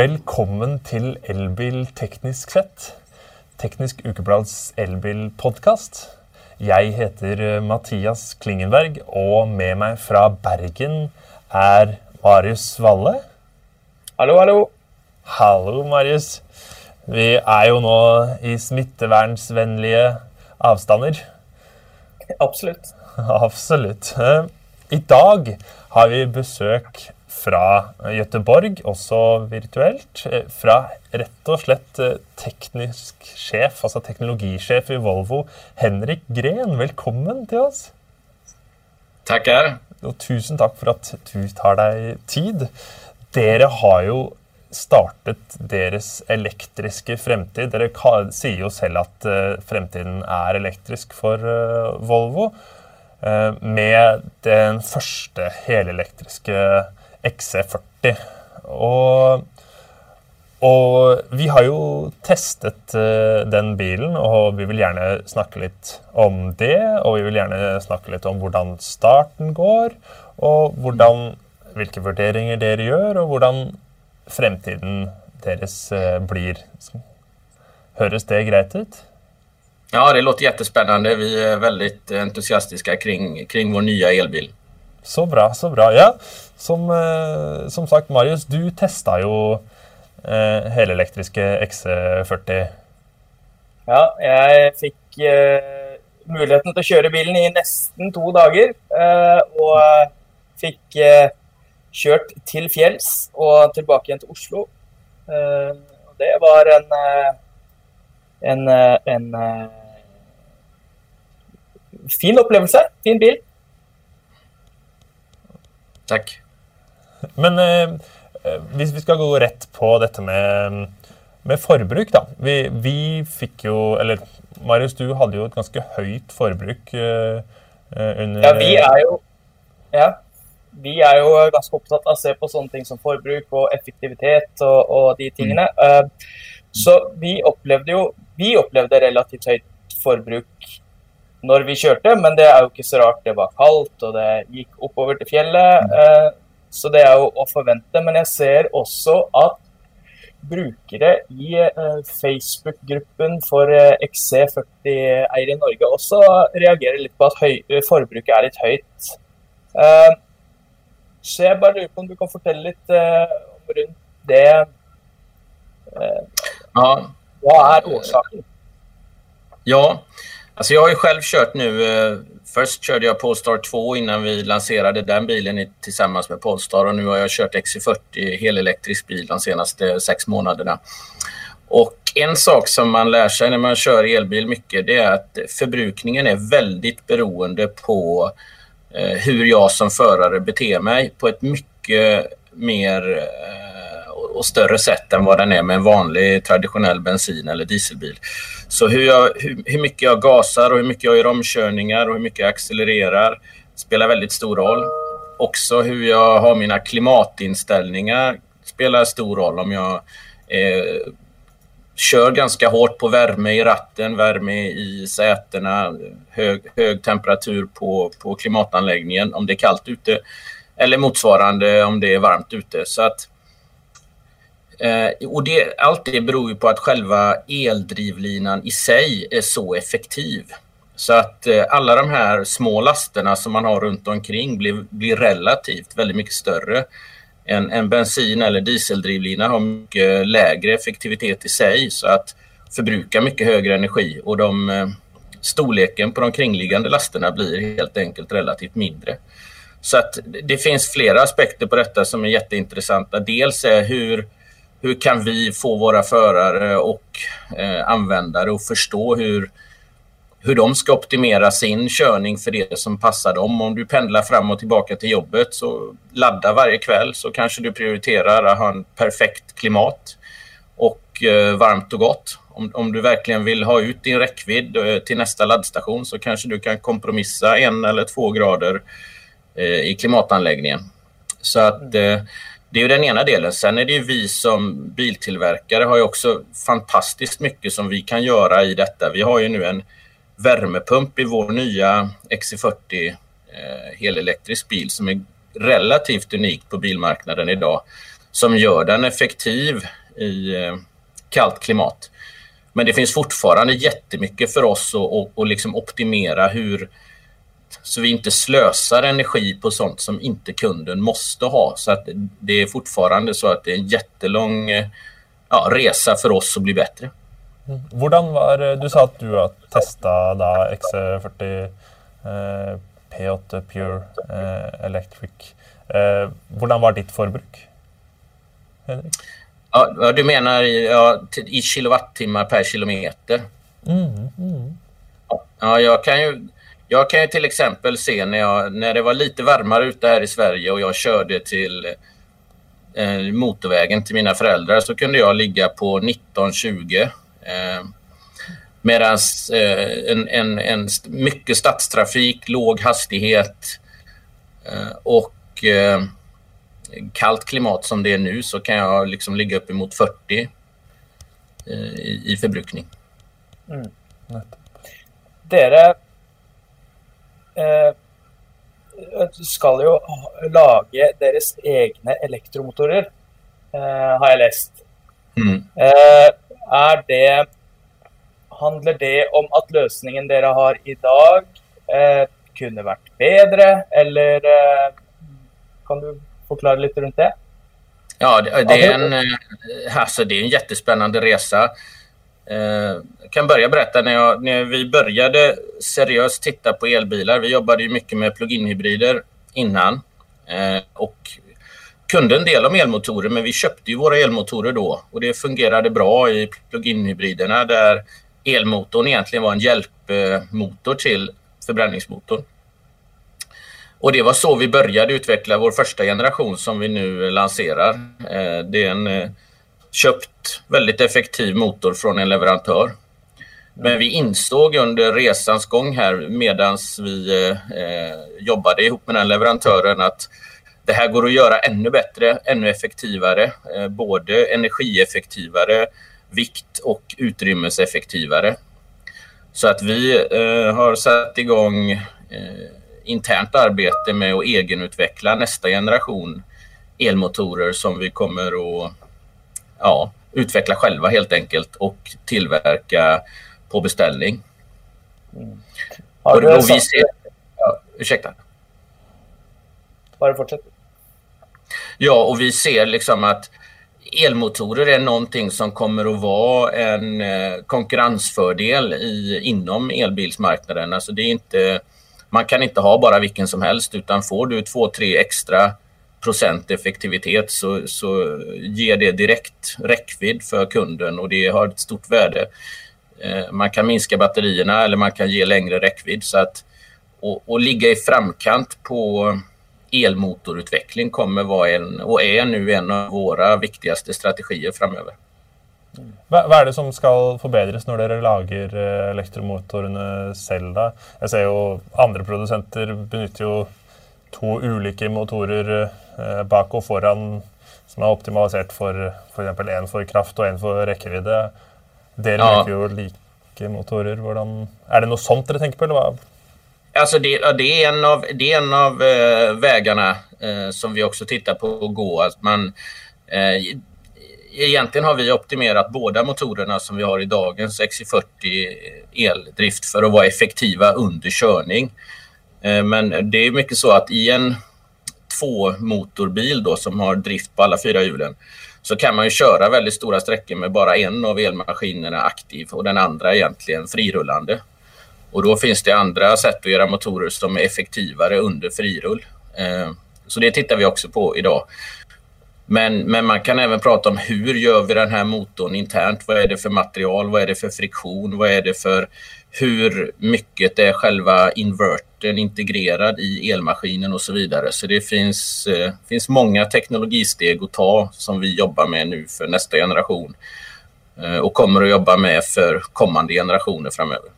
Velkommen til Elbil teknisk sett. Teknisk Ukeblads elbilpodkast. Jeg heter eh, Mathias Klingenberg, og med meg fra Bergen er Marius Valle. Hallo, hallo. Hallo, Marius. Vi er jo nå i smittevernsvennlige avstander. Absolutt. Absolutt. Eh, I dag har vi besøk fra Göteborg, også virtuelt. eh, Fra rett og slett eh, teknisk sjef, altså teknologisjef i Volvo, Henrik Gren. Velkommen til oss. Tackar. Og tusen takk for at du tar deg tid. Dere har jo startet deres elektriske fremtid. Dere ka- sier jo selv at eh, fremtiden er elektrisk for eh, Volvo. med den første helelektriske XC40. Og, og vi har jo testet eh, den bilen, og vi vil gjerne snakke litt om det. Og vi vil gjerne snakke litt om hvordan starten går, og hvordan, hvilke vurderinger dere gjør, og hvordan fremtiden deres eh, blir. Høres det greit ut? Ja, det låter jättespännande. Vi är väldigt entusiastiska kring, kring vår nya elbil. Så bra, så bra. Ja, som, eh, som sagt, Marius, du testa ju eh, helelektriska XC40. Ja, jag fick eh, möjligheten att köra bilen i nästan två dagar eh, och fick eh, kört eh, till fjälls och tillbaka igen till Oslo. Eh, det var en eh, en, eh, en, en fin upplevelse, Fin bil. Tack. Men eh, eh, hvis vi skal gå rett på dette med, med forbruk, da. Vi, vi fikk jo Eller Marius, du hadde jo et ganske høyt forbruk eh, eh, under Ja, vi er jo ja, vi er jo ganske opptatt av å se på sånne ting som forbruk og effektivitet og, og de tingene. Eh, så vi opplevde jo vi opplevde relativt høyt forbruk når vi kjørte, men det er jo ikke så rart. Det var kaldt, og det gikk oppover til fjellet. eh, så det er jo å forvente. Men jeg ser også at brukere i eh, Facebook-gruppen for eh, XC40-eiere i Norge også reagerer litt på at høy, forbruket er litt høyt. Eh, så jeg bare lurer på om du kan fortelle litt eh, om rundt det. Eh, Ja, vad är orsaken? ja. Alltså jag har ju själv kört nu. Eh, först körde jag Polestar 2 innan vi lanserade den bilen i, tillsammans med Polestar och nu har jag kört XC40 helelektrisk bil de senaste sex månaderna. Och en sak som man lär sig när man kör elbil mycket det är att förbrukningen är väldigt beroende på eh, hur jag som förare beter mig på ett mycket mer eh, och större sätt än vad den är med en vanlig traditionell bensin eller dieselbil. Så hur, jag, hur, hur mycket jag gasar och hur mycket jag gör omkörningar och hur mycket jag accelererar spelar väldigt stor roll. Också hur jag har mina klimatinställningar spelar stor roll. Om jag eh, kör ganska hårt på värme i ratten, värme i sätena, hög, hög temperatur på, på klimatanläggningen om det är kallt ute eller motsvarande om det är varmt ute. Så att, eh, och det, allt det beror ju på att själva eldrivlinan i sig är så effektiv. Så att eh, alla de här små lasterna som man har runt omkring blir, blir relativt väldigt mycket större. En, en bensin eller dieseldrivlina har mycket lägre effektivitet i sig så att förbrukar mycket högre energi och de, eh, storleken på de kringliggande lasterna blir helt enkelt relativt mindre. Så att det finns flera aspekter på detta som är jätteintressanta. Dels är hur, hur kan vi få våra förare och eh, användare att förstå hur, hur de ska optimera sin körning för det som passar dem. Om du pendlar fram och tillbaka till jobbet så ladda varje kväll så kanske du prioriterar att ha en perfekt klimat och eh, varmt och gott. Om, om du verkligen vill ha ut din räckvidd eh, till nästa laddstation så kanske du kan kompromissa en eller två grader eh, i klimatanläggningen. Så att eh, det är ju den ena delen. Sen är det ju vi som biltillverkare har ju också fantastiskt mycket som vi kan göra i detta. Vi har ju nu en värmepump i vår nya XC40 eh, helelektrisk bil som är relativt unik på bilmarknaden idag. som gör den effektiv i eh, kallt klimat. Men det finns fortfarande jättemycket för oss att, liksom optimera hur så vi inte slösar energi på sånt som inte kunden måste ha. Så att det är fortfarande så att det är en jättelång eh, ja, resa för oss att bli bättre. Mm. var, du sa att du har testat XC40 eh, P8 Pure eh, Electric. Eh, var ditt förbruk? Ja, du menar ja, i kilowattimmar per kilometer? Mm, mm. Ja, jag kan ju jag kan ju till exempel se när, jag, när det var lite varmare ute här i Sverige och jag körde till eh, motorvägen till mina föräldrar så kunde jag ligga på 19-20. Eh, Medan eh, en, en, en mycket stadstrafik, låg hastighet eh, och eh, kallt klimat som det är nu så kan jag liksom ligga uppemot 40 eh, i, i förbrukning. Mm. Det är det skal jo lage deres egne elektromotorer, eh, har jeg lest. Mm. Eh, er det Handler det om at løsningen dere har i dag, eh, kunne vært bedre, eller eh, Kan du förklara lite runt det? Ja, det, det, är en, eh, alltså, det är en jättespännande resa. Jag kan börja berätta när, jag, när vi började seriöst titta på elbilar. Vi jobbade ju mycket med plug-in-hybrider innan eh, och kunde en del om elmotorer, men vi köpte ju våra elmotorer då och det fungerade bra i plug-in-hybriderna där elmotorn egentligen var en hjälpmotor till förbränningsmotorn. Och det var så vi började utveckla vår första generation som vi nu lanserar. Eh, det är en köpt väldigt effektiv motor från en leverantör. Men vi insåg under resans gång här medans vi eh, jobbade ihop med den leverantören att det här går att göra ännu bättre, ännu effektivare. Eh, både energieffektivare, vikt och utrymmeseffektivare. Så att vi eh, har satt igång eh, internt arbete med att egenutveckla nästa generation elmotorer som vi kommer att ja, utveckla själva helt enkelt och tillverka på beställning. Mm. Ja, och, och vi ser, ja, ursäkta. Bara fortsätt. Ja, och vi ser liksom att elmotorer är någonting som kommer att vara en eh, konkurrensfördel i, inom elbilsmarknaden. Alltså det är inte, man kan inte ha bara vilken som helst utan får du två, tre extra procent effektivitet så, så ger det direkt räckvidd för kunden och det har ett stort värde. Eh, man kan minska batterierna eller man kan ge längre räckvidd. Så att, och, och ligga i framkant på elmotorutveckling kommer vara en och är nu en av våra viktigaste strategier framöver. Vad är det som ska förbättras när ni lagar eh, elektromotorerna själva? Jag ser ju andra producenter benyttjar ju två olika motorer eh, bak och foran som är optimaliserat för för exempel en för kraft och en för räckvidd. Dere ja. bruker ju lika motorer. Hvordan, är det något sånt ni tänker på? Eller vad? Alltså det, det, är en av, det är en av eh, vägarna eh, som vi också tittar på att gå. Att man, eh, egentligen har vi optimerat båda motorerna som vi har i dagens XC40 eldrift för att vara effektiva under körning. Eh, men det är mycket så att i en tvåmotorbil då som har drift på alla fyra hjulen så kan man ju köra väldigt stora sträckor med bara en av elmaskinerna aktiv och den andra egentligen frirullande. Och då finns det andra sätt att göra motorer som är effektivare under frirull. Eh, så det tittar vi också på idag. Men, men man kan även prata om hur gör vi den här motorn internt? Vad är det för material? Vad är det för friktion? Vad är det för hur mycket är själva invertern integrerad i elmaskinen och så vidare. Så det finns, eh, finns många teknologisteg att ta som vi jobbar med nu för nästa generation eh, och kommer att jobba med för kommande generationer framöver.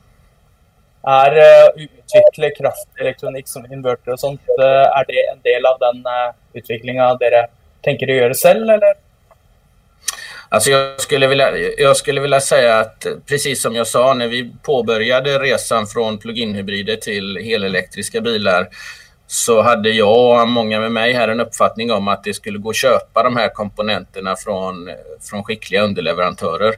Är eh, uh, utveckla kraftelektronik som inverter och sånt, uh, är det en del av den eh, uh, utvecklingen dere tänker du göra själv eller? Alltså jag, skulle vilja, jag skulle vilja säga att precis som jag sa när vi påbörjade resan från plug-in hybrider till helelektriska bilar så hade jag och många med mig här en uppfattning om att det skulle gå att köpa de här komponenterna från, från skickliga underleverantörer.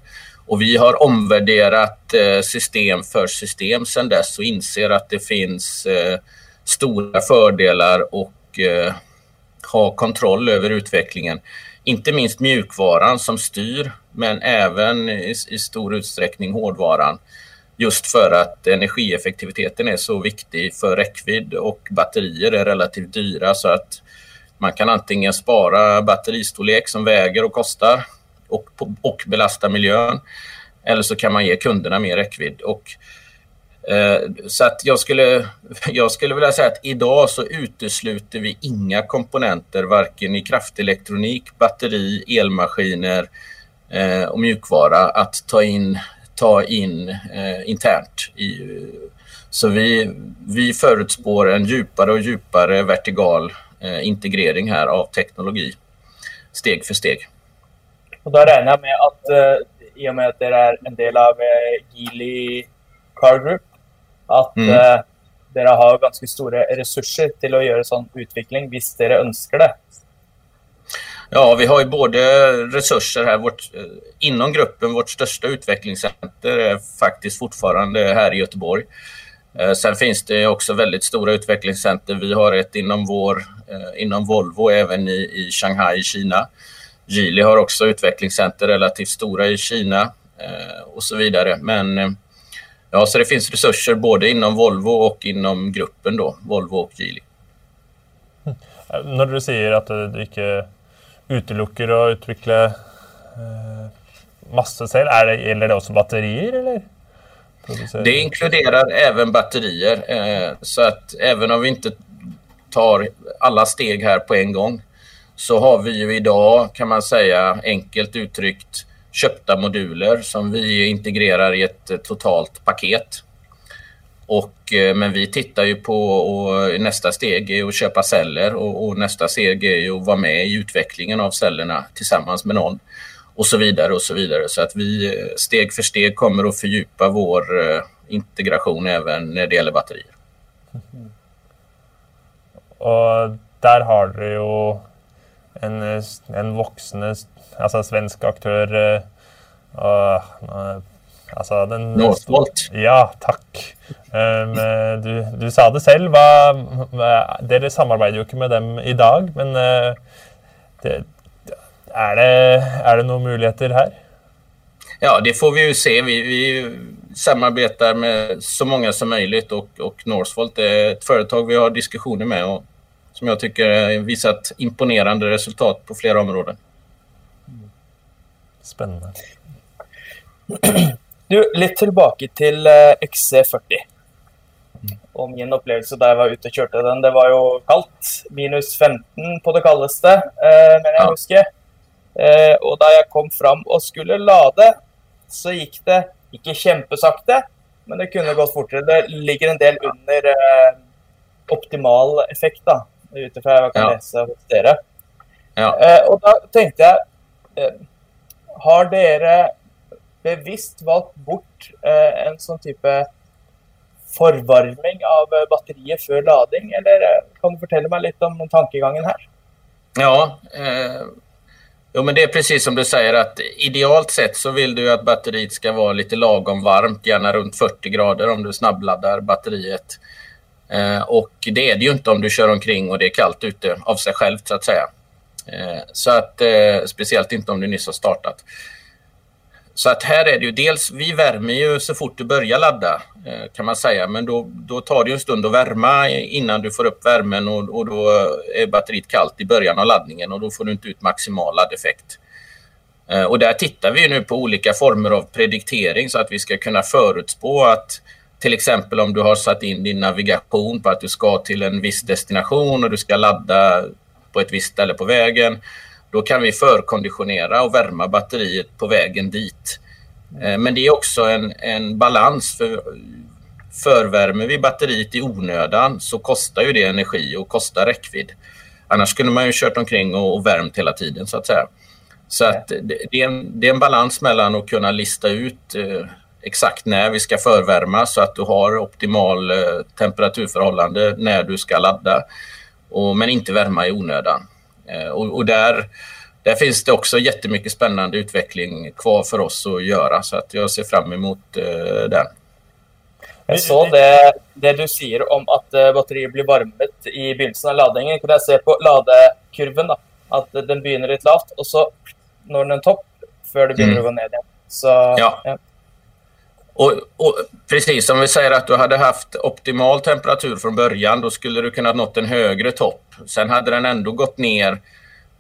Och vi har omvärderat eh, system för system sedan dess och inser att det finns eh, stora fördelar och eh, ha kontroll över utvecklingen. Inte minst mjukvaran som styr, men även i, i stor utsträckning hårdvaran. Just för att energieffektiviteten är så viktig för räckvidd och batterier är relativt dyra så att man kan antingen spara batteristorlek som väger och kostar och, och belasta miljön eller så kan man ge kunderna mer räckvidd. Och, Eh, så att jag skulle, jag skulle vilja säga att idag så utesluter vi inga komponenter varken i kraftelektronik, batteri, elmaskiner eh, och mjukvara att ta in ta in eh, internt. I, så vi, vi förutspår en djupare och djupare vertikal integrering här av teknologi steg för steg. Och då räknar jag med att i och med att det är en del av Geely Car Group, att mm. dere har ganska stora resurser till att göra sån utveckling, om dere önskar det. Ja, vi har ju både resurser här. Vårt, eh, inom gruppen, vårt största utvecklingscenter är faktiskt fortfarande här i Göteborg. Eh, sen finns det också väldigt stora utvecklingscenter. Vi har ett inom, vår, inom Volvo även i, i Shanghai i Kina. Geely har också utvecklingscenter relativt stora i Kina och så vidare. Men ja, så det finns resurser både inom Volvo och inom gruppen då, Volvo och Geely. Mm. När du säger att det inte utelukker å utvikle eh, masse selv. Er det, gäller det också batterier, eller? Det inkluderar även batterier. Eh, så att även om vi inte tar alla steg här på en gång så har vi ju idag, kan man säga, enkelt uttryckt köpta moduler som vi integrerar i ett eh, totalt paket. Och, eh, men vi tittar ju på och nästa steg är att köpa celler och, och, nästa steg är ju att vara med i utvecklingen av cellerna tillsammans med någon och så vidare och så vidare. Så att vi eh, steg för steg kommer att fördjupa vår integration även när det gäller batterier. Mm. Och där har du ju en, en vuxen alltså svensk aktör uh, Altså, den, Northvolt. Ja, takk. Um, du, du, sa det selv. Hva, hva, dere samarbeider jo ikke med dem i dag, men uh, det, er, det, er det noen muligheter här? Ja, det får vi ju se. Vi, vi samarbetar med så många som möjligt och, och Northvolt är ett företag vi har diskussioner med och som jag tycker visat imponerande resultat på flera områden. Spännande. Du, litt tilbake til eh, XC40. Og min opplevelse da jeg var ute og kjørte den, det var jo kaldt. Minus 15 på det kaldeste, uh, mener jeg husker. Uh, og da jeg kom fram og skulle lade, så gikk det ikke kjempesakte, men det kunne gått fortere. Det ligger en del under uh, optimal effekt, da, ut ifra hva jeg kan lese hos dere. Ja. og da tenkte jeg har dere bevisst valgt bort eh, en sånn type forvarming av eh, batteriet før lading, eller eh, kan du fortelle meg litt om tankegangen här? Ja, eh, jo, men det är precis som du säger att idealt sett så vill du att batteriet ska vara lite lagom varmt, gärna runt 40 grader om du snabbladdar batteriet. Eh, och det är det ju inte om du kör omkring och det är kallt ute av sig självt så att säga. Eh, så att eh, speciellt inte om du nyss har startat. Så att här är det ju dels, vi värmer ju så fort du börjar ladda eh, kan man säga, men då, då tar det en stund att värma innan du får upp värmen och, och då är batteriet kallt i början av laddningen och då får du inte ut maximal laddeffekt. Eh, och där tittar vi nu på olika former av prediktering så att vi ska kunna förutspå att till exempel om du har satt in din navigation på att du ska till en viss destination och du ska ladda på ett visst ställe på vägen då kan vi förkonditionera och värma batteriet på vägen dit. Eh, men det är också en, en balans. för Förvärmer vi batteriet i onödan så kostar ju det energi och kostar räckvidd. Annars skulle man ju kört omkring och, och värmt hela tiden så att säga. Så att det, det, är en, det är en balans mellan att kunna lista ut eh, exakt när vi ska förvärma så att du har optimal eh, temperaturförhållande när du ska ladda. Och, men inte värma i onödan. Eh, och, och där, där finns det också jättemycket spännande utveckling kvar för oss att göra så att jag ser fram emot eh, den. Jag såg det, det du säger om att uh, batteriet blir varmet i början av laddningen. Kan jag se på ladekurven då, att den börjar lite lavt och så når den en topp før det börjar mm. gå ner igen. Så, ja. ja. Och, och, precis som vi säger att du hade haft optimal temperatur från början, då skulle du kunnat nått en högre topp. Sen hade den ändå gått ner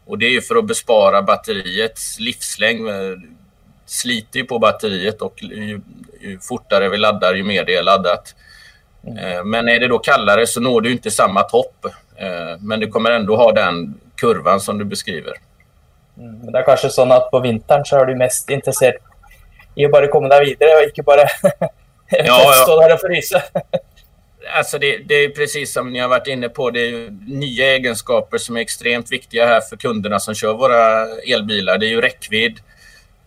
och det är ju för att bespara batteriets livslängd. Sliter ju på batteriet och ju, ju fortare vi laddar, ju mer det är laddat. Mm. Men är det då kallare så når du inte samma topp. Eh, men du kommer ändå ha den kurvan som du beskriver. Mm, men det är kanske så att på vintern så är du mest intresserad i att bara komma där vidare och inte bara ja, ja. stå där och frysa. Alltså det, det, är precis som ni har varit inne på. Det är nya egenskaper som är extremt viktiga här för kunderna som kör våra elbilar. Det är ju räckvidd.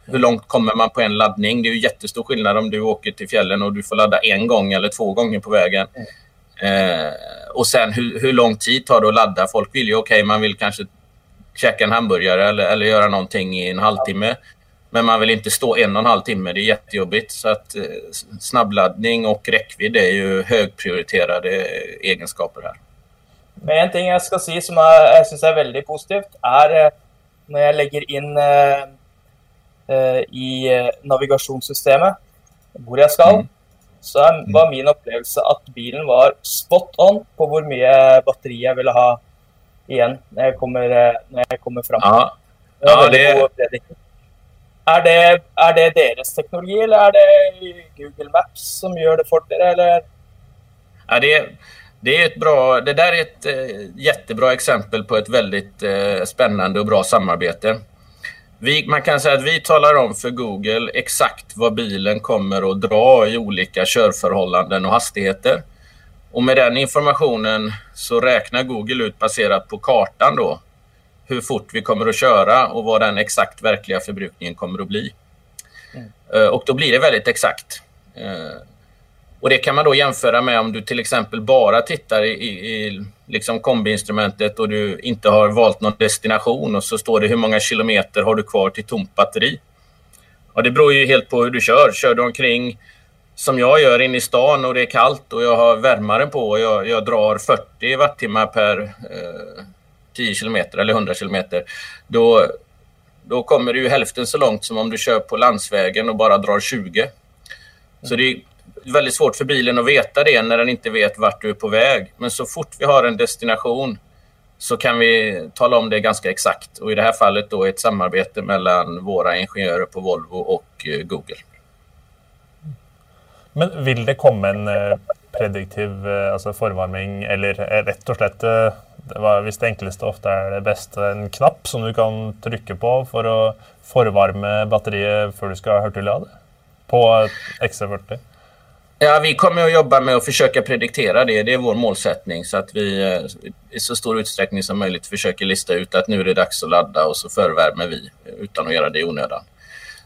Hur långt kommer man på en laddning? Det är ju jättestor skillnad om du åker till fjällen och du får ladda en gång eller två gånger på vägen. Mm. Eh, och sen hur, hur lång tid tar det att ladda? Folk vill ju, okej, okay, man vill kanske käka en hamburgare eller, eller göra någonting i en halvtimme. Men man vill inte stå en och en halv timme, det är jättejobbigt. Så att eh, snabbladdning och räckvidd är ju högprioriterade egenskaper här. Men en ting jag ska säga som jag, jag syns är väldigt positivt är eh, när jag lägger in eh, eh, i eh, navigationssystemet var jag ska. Mm. Så var min upplevelse att bilen var spot on på hur mycket batteri jag ville ha igen när jag kommer, när jag kommer fram. Ja. Ja, det, är det, är det deras teknologi eller är det Google Maps som gör det för er? Eller? Ja, det, det, är ett bra, det där är ett eh, jättebra exempel på ett väldigt eh, spännande och bra samarbete. Vi, man kan säga att vi talar om för Google exakt vad bilen kommer att dra i olika körförhållanden och hastigheter. Och med den informationen så räknar Google ut baserat på kartan då hur fort vi kommer att köra och vad den exakt verkliga förbrukningen kommer att bli. Mm. Eh, och då blir det väldigt exakt. Eh, och Det kan man då jämföra med om du till exempel bara tittar i, i liksom kombiinstrumentet och du inte har valt någon destination och så står det hur många kilometer har du kvar till tomt batteri. Och det beror ju helt på hur du kör. Kör du omkring som jag gör inne i stan och det är kallt och jag har värmaren på och jag, jag drar 40 wattimmar per eh, 10 kilometer eller 100 kilometer, då, då kommer du hälften så långt som om du kör på landsvägen och bara drar 20. Så det är väldigt svårt för bilen att veta det när den inte vet vart du är på väg. Men så fort vi har en destination så kan vi tala om det ganska exakt. Och i det här fallet då ett samarbete mellan våra ingenjörer på Volvo och eh, Google. Men vill det komma en eh, prediktiv eh, alltså förvarning eller rätt och slett det var, hvis det enkleste ofte er det beste, en knapp som du kan trykke på for å forvarme batteriet før du ska hurtiglade på XC40? Ja, vi kommer att jobba med att försöka prediktera det. Det är vår målsättning så att vi eh, i så stor utsträckning som möjligt försöker lista ut att nu är det dags att ladda och så förvärmer vi utan att göra det i onödan.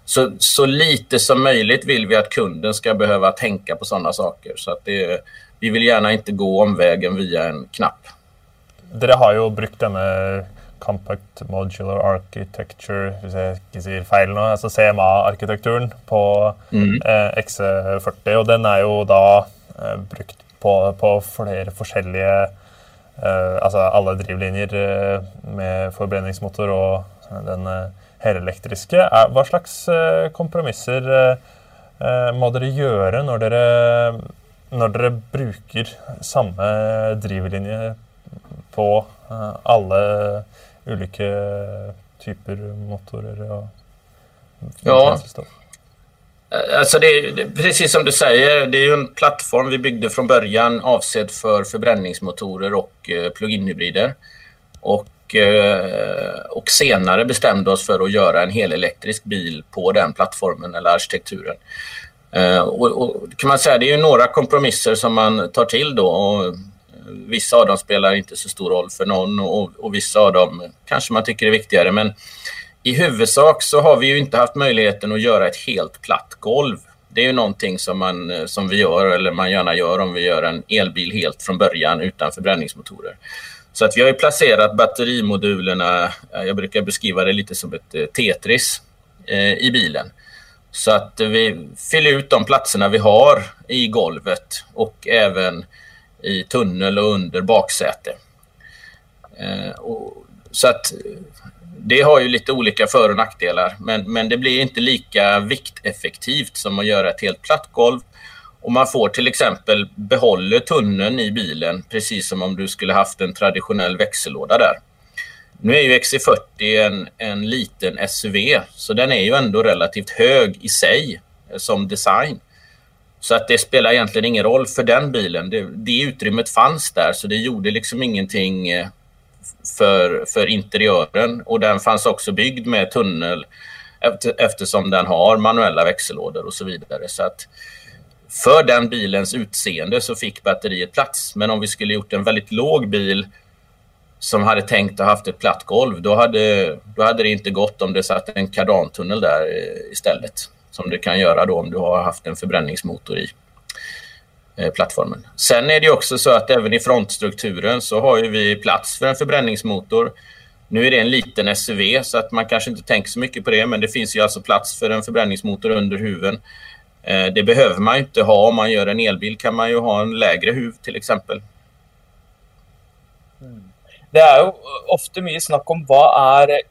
Så, så lite som möjligt vill vi att kunden ska behöva tänka på sådana saker. Så att det, vi vill gärna inte gå omvägen via en knapp. Dere har jo brukt denne Compact Modular Architecture, hvis jeg ikke sier feil nå, altså CMA-arkitekturen på mm. eh, XC40. Og den er jo da eh, brukt på, på, flere forskjellige eh, Altså alle drivlinjer eh, med forbrenningsmotor og den eh, helelektriske. Hva slags eh, kompromisser må dere gjøre når dere, når dere bruker samme drivlinje på eh, alla olika typer motorer och ja. Eh, alltså det, det, precis som du säger, det är ju en plattform vi byggde från början avsedd för förbränningsmotorer och eh, plug-in hybrider. Och, eh, och senare bestämde oss för att göra en helelektrisk bil på den plattformen eller arkitekturen. Eh, och, och, kan man säga, det är ju några kompromisser som man tar till då. Och Vissa av dem spelar inte så stor roll för någon och, och vissa av dem kanske man tycker är viktigare. Men i huvudsak så har vi ju inte haft möjligheten att göra ett helt platt golv. Det är ju någonting som, man, som vi gör, eller man gärna gör om vi gör en elbil helt från början utan förbränningsmotorer. Så att vi har ju placerat batterimodulerna, eh, jag brukar beskriva det lite som ett eh, Tetris eh, i bilen. Så att vi fyller ut de platserna vi har i golvet och även i tunnel och under baksäte. Eh, så att eh, det har ju lite olika för och nackdelar men, men det blir inte lika vikteffektivt som att göra ett helt platt golv och man får till exempel behålla tunneln i bilen precis som om du skulle haft en traditionell växellåda där. Nu är ju XC40 en, en liten SUV så den är ju ändå relativt hög i sig eh, som design. Så att det spelar egentligen ingen roll för den bilen. Det, det utrymmet fanns där så det gjorde liksom ingenting eh, för, för interiören och den fanns också byggd med tunnel eftersom den har manuella växellådor och så vidare. Så att för den bilens utseende så fick batteriet plats. Men om vi skulle gjort en väldigt låg bil som hade tänkt att ha haft ett platt golv, då hade, då hade det inte gått om det satt en kardantunnel där eh, istället. Som det kan göra då om du har haft en förbränningsmotor i eh, plattformen. Sen är det också så att även i frontstrukturen så har vi plats för en förbränningsmotor. Nu är det en liten SUV så att man kanske inte tänker så mycket på det men det finns ju alltså plats för en förbränningsmotor under huven. Eh, det behöver man inte ha. Om man gör en elbil kan man ju ha en lägre huv till exempel. Mm. Det är ju ofta mycket snack om vad är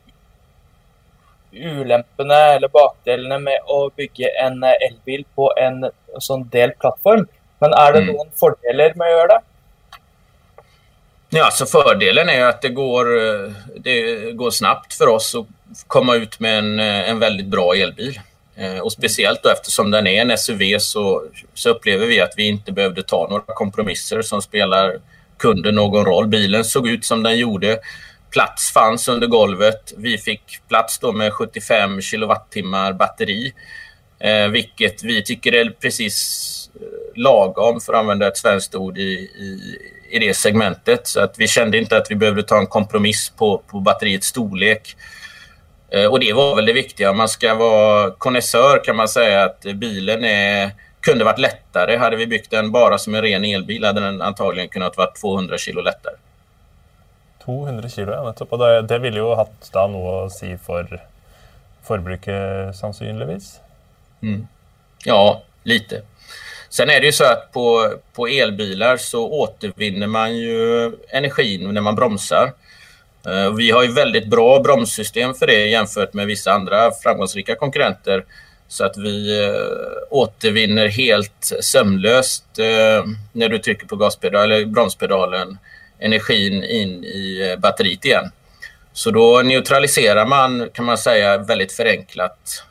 ulempene eller bakdelene med att bygga en elbil på en sån delplattform. Men är det mm. någon fördelar med att göra det? Ja, alltså fördelen är att det går, det går snabbt för oss att komma ut med en, en väldigt bra elbil. Eh, och speciellt då eftersom den är en SUV så, så upplever vi att vi inte behövde ta några kompromisser som spelar kunden någon roll. Bilen såg ut som den gjorde. Plats fanns under golvet. Vi fick plats då med 75 kilowattimmar batteri. Eh, vilket vi tycker är precis eh, lagom, för att använda ett svenskt ord, i, i, i det segmentet. Så att vi kände inte att vi behövde ta en kompromiss på, på batteriets storlek. Eh, och det var väl det viktiga. Om man ska vara konnässör kan man säga att bilen är, kunde varit lättare. Hade vi byggt den bara som en ren elbil hade den antagligen kunnat vara 200 kilo lättare. 200 kilo, ja. Och det, det ville ju hatt da noe å si for forbruket, sannsynligvis? Mm. Ja, lite. Sen är det ju så att på, på elbilar så återvinner man ju energin när man bromsar. Eh, vi har ju väldigt bra bromssystem för det jämfört med vissa andra framgångsrika konkurrenter. Så att vi eh, återvinner helt sömlöst eh, när du trycker på gaspedal, eller bromspedalen energin in i batteriet igen. Så då neutraliserar man, kan man säga väldigt förenklat,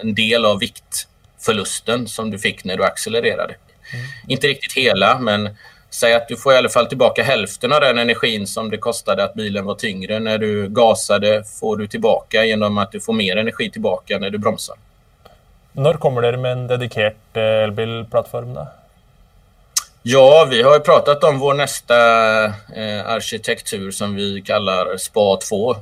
en del av viktförlusten som du fick när du accelererade. Mm. Inte riktigt hela, men Säg att du får i alla fall tillbaka hälften av den energin som det kostade att bilen var tyngre. När du gasade får du tillbaka genom att du får mer energi tillbaka när du bromsar. När kommer det med en dedikerad eh, elbilplattform? Då? Ja, vi har pratat om vår nästa eh, arkitektur som vi kallar SPA 2.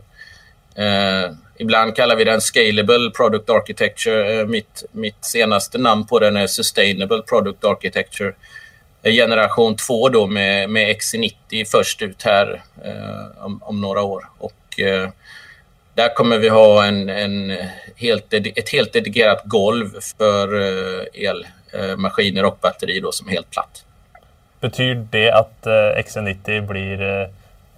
Eh, ibland kallar vi den Scalable Product Architecture. Eh, mitt, mitt senaste namn på den är Sustainable Product Architecture eh, generation 2 då med, med XC90 först ut här eh, om, om, några år. Och, eh, där kommer vi ha en, en helt, ett helt dedikerat golv för eh, elmaskiner eh, och batteri då, som är helt platt. Betyder det att eh, XC90 blir eh,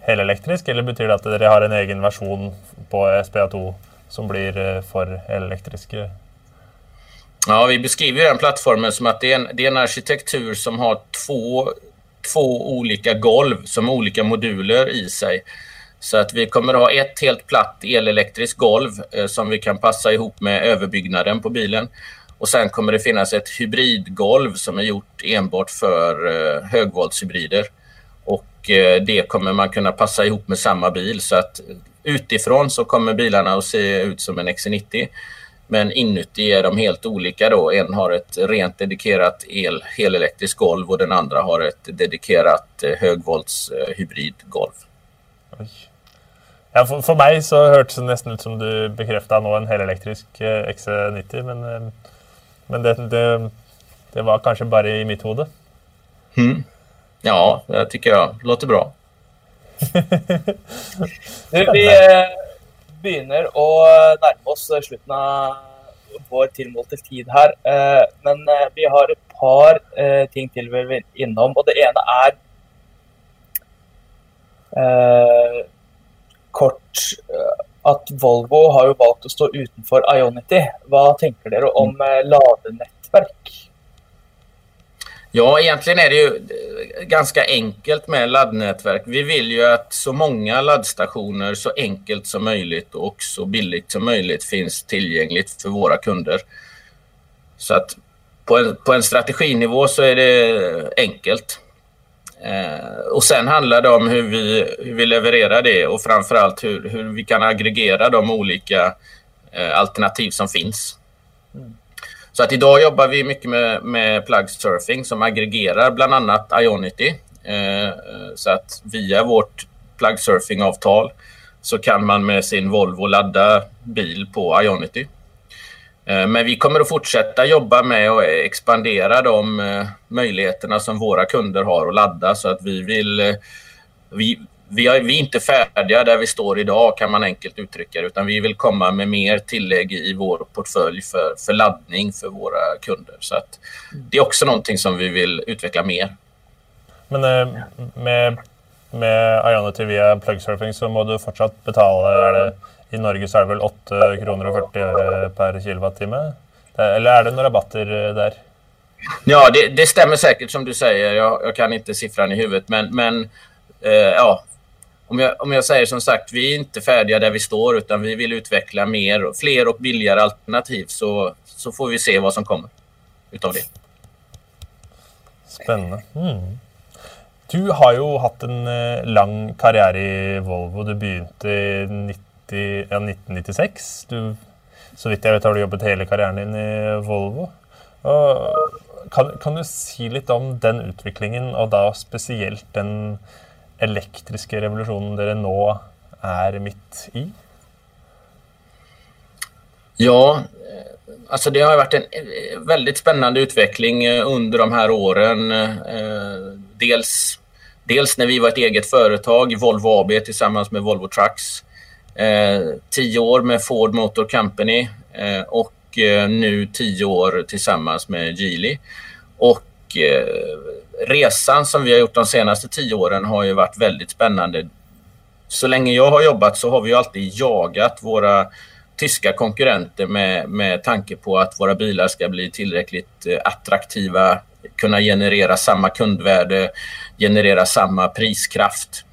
helelektrisk eller betyder det att ni har en egen version på eh, SPA2 som blir eh, för helelektrisk? Ja, vi beskriver den plattformen som att det är en, det är en arkitektur som har två, två olika golv som olika moduler i sig. Så att vi kommer att ha ett helt platt elelektriskt golv eh, som vi kan passa ihop med överbyggnaden på bilen. Och sen kommer det finnas ett hybridgolv som är gjort enbart för eh, högvoltshybrider. Och eh, det kommer man kunna passa ihop med samma bil så att utifrån så kommer bilarna att se ut som en XC90. Men inuti är de helt olika då. En har ett rent dedikerat el, helelektriskt golv och den andra har ett dedikerat eh, högvolts eh, hybridgolv. Ja, för, för mig så hördes det nästan ut som du bekräftade nu en helelektrisk eh, XC90 men eh, men det, det, det var kanske bara i mitt huvud. Mm. Ja, det tycker jag låter bra. du, vi eh, begynner å nærme oss slutten av vår tilmålte tid her. Eh, men eh, vi har et par eh, ting til vi vil innom. Og det ene er eh, kort eh, at Volvo har jo valgt å stå utenfor Ionity. Hva tenker dere om ladenettverk? Ja, egentligen är det ju ganska enkelt med laddnätverk. Vi vill ju att så många laddstationer så enkelt som möjligt och så billigt som möjligt finns tillgängligt för våra kunder. Så att på en, på en strateginivå så är det enkelt. Eh, och sen handlar det om hur vi, hur vi levererar det och framförallt hur, hur vi kan aggregera de olika eh, alternativ som finns. Mm. Så att idag jobbar vi mycket med, med plug surfing som aggregerar bland annat Ionity. Eh, så att via vårt plug surfing-avtal så kan man med sin Volvo ladda bil på Ionity. Eh, men vi kommer att fortsätta jobba med att expandera de eh, möjligheterna som våra kunder har att ladda så att vi vill eh, vi, vi, är, vi är inte färdiga där vi står idag kan man enkelt uttrycka det, utan vi vill komma med mer tillägg i vår portfölj för, för laddning för våra kunder. Så att det är också någonting som vi vill utveckla mer. Men med, med Ionity via plugsurfing så måste du fortsatt betala, är det, i Norge så är det väl 8 kronor och 40 öre per kilowattimme? Eller är det några rabatter där? Ja, det, det, stämmer säkert som du säger. Jag, jag, kan inte siffran i huvudet, men, men eh, ja, om jag, om jag säger som sagt, vi är inte färdiga där vi står utan vi vill utveckla mer, fler och billigare alternativ så, så får vi se vad som kommer utav det. Spännande. Mm. Du har ju haft en uh, lång karriär i Volvo. Du började 90, Eh, ja, 1996. Du, så vidt jag vet har du jobbat hela karriären din i Volvo. Og, kan, kan du säga lite om den utvecklingen och då speciellt den elektriska revolutionen dere nå är mitt i? Ja, alltså det har varit en eh, väldigt spännande utveckling eh, under de här åren. Dels, dels när vi var ett eget företag, Volvo AB tillsammans med Volvo Trucks. Eh, tio år med Ford Motor Company eh, och eh, nu tio år tillsammans med Geely. Och resan som vi har gjort de senaste tio åren har ju varit väldigt spännande. Så länge jag har jobbat så har vi alltid jagat våra tyska konkurrenter med, med tanke på att våra bilar ska bli tillräckligt attraktiva, kunna generera samma kundvärde, generera samma priskraft.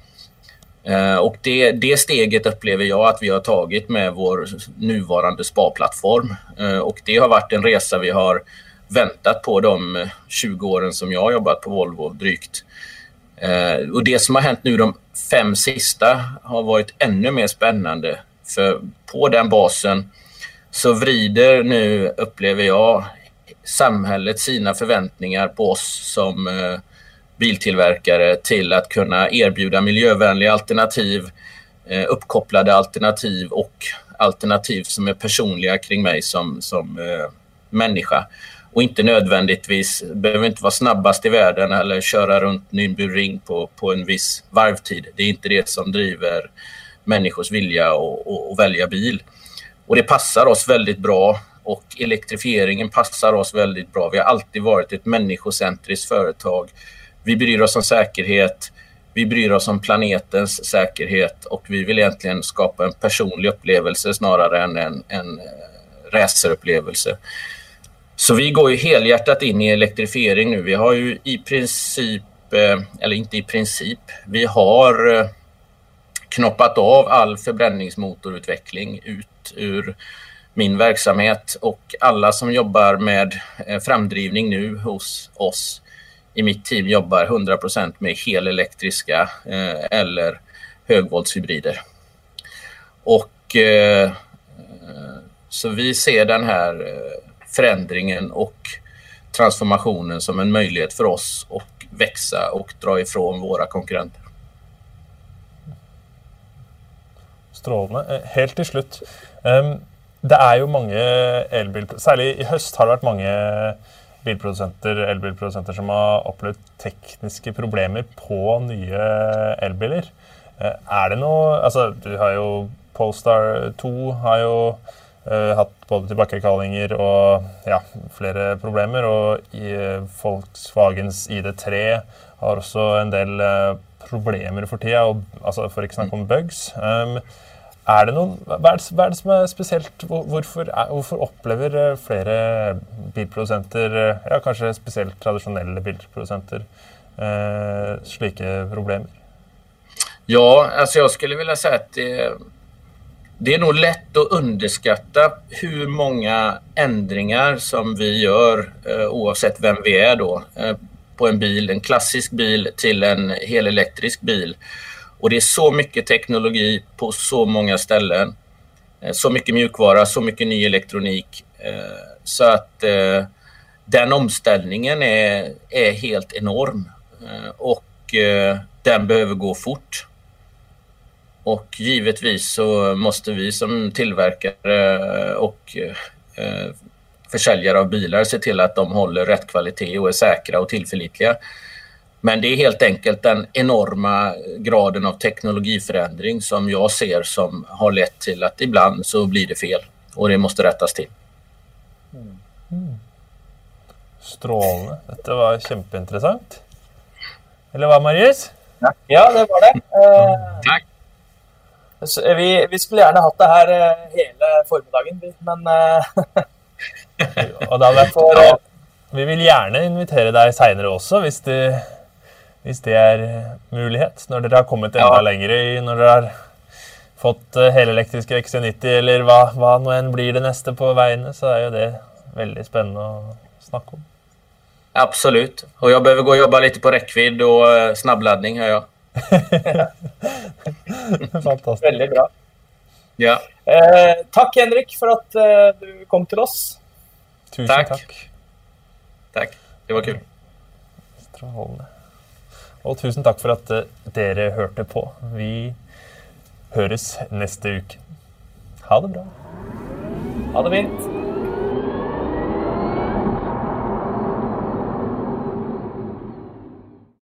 Eh, och det, det steget upplever jag att vi har tagit med vår nuvarande sparplattform. Eh, och det har varit en resa vi har väntat på de 20 åren som jag har jobbat på Volvo drygt. Eh, och det som har hänt nu de fem sista har varit ännu mer spännande. För på den basen så vrider nu, upplever jag, samhället sina förväntningar på oss som eh, biltillverkare till att kunna erbjuda miljövänliga alternativ, eh, uppkopplade alternativ och alternativ som är personliga kring mig som, som eh, människa och inte nödvändigtvis, behöver inte vara snabbast i världen eller köra runt Nürburgring på, på en viss varvtid. Det är inte det som driver människors vilja att välja bil. Och det passar oss väldigt bra och elektrifieringen passar oss väldigt bra. Vi har alltid varit ett människocentriskt företag. Vi bryr oss om säkerhet, vi bryr oss om planetens säkerhet och vi vill egentligen skapa en personlig upplevelse snarare än en, en eh, racerupplevelse. Så vi går ju helhjärtat in i elektrifiering nu. Vi har ju i princip, eh, eller inte i princip, vi har eh, knoppat av all förbränningsmotorutveckling ut ur min verksamhet och alla som jobbar med framdrivning nu hos oss i mitt team jobbar 100% med helelektriska eh, eller högvoltshybrider. Och eh, eh, så vi ser den här förändringen och transformationen som en möjlighet för oss att växa och dra ifrån våra konkurrenter. Strålande. Helt till slut. Um, det är ju många elbilar, särskilt i höst har det varit många bilprodusenter, elbilprodusenter som har opplevd tekniske problemer på nye elbiler. Eh, er det noe Altså, du har jo Polestar 2 har jo uh, hatt både tilbakekallinger og ja, flere problemer. Og i uh, Volkswagens ID3 har også en del uh, problemer for tida, og, altså for ikke snakke om bugs. Um, er det noen, hva er det, hva er det som er spesielt? Hvorfor, er, hvorfor opplever eh, flere bilprodusenter, eh, ja, kanskje spesielt tradisjonelle bilprodusenter, eh, slike problemer? Ja, altså jeg skulle vilja säga att det, det är nog lätt att underskatta hur många ändringar som vi gör eh, oavsett vem vi är då på en bil, en klassisk bil till en helelektrisk bil. Och det är så mycket teknologi på så många ställen. Eh, så mycket mjukvara, så mycket ny elektronik. Eh, så att eh, den omställningen är, är helt enorm. Och den behöver gå fort. Och givetvis så måste vi som tillverkare och försäljare av bilar se till att de håller rätt kvalitet och är säkra och tillförlitliga. Men det är helt enkelt den enorma graden av teknologiförändring som jag ser som har lett till att ibland så blir det fel och det måste rättas till. Mm. Strålande. Detta var kjempeinteressant. Eller vad, Marius? Ja, det var det. Uh, Tack. Vi, vi, skulle gärna haft det här uh, hela förmiddagen, men... Och det hade varit, vi vill gärna invitera dig senare också, om du hvis det er eh, mulighet. Når dere har kommet enda ja. lenger i Når dere har fått uh, helelektriske XC90, eller hva, hva nå enn blir det neste på veiene, så er jo det veldig spennende å snakke om. Absolut. Och jag behöver gå och jobba lite på räckvidd och uh, snabbladdning, hör jag. Fantastiskt. Väldigt bra. Ja. Eh, tack Henrik för att eh, du kom till oss. Tusen tack. tack. Tack. Det var kul. Strålende. Og tusen takk for at eh, dere hørte på. Vi høres neste uke. Ha det bra. Ha det fint.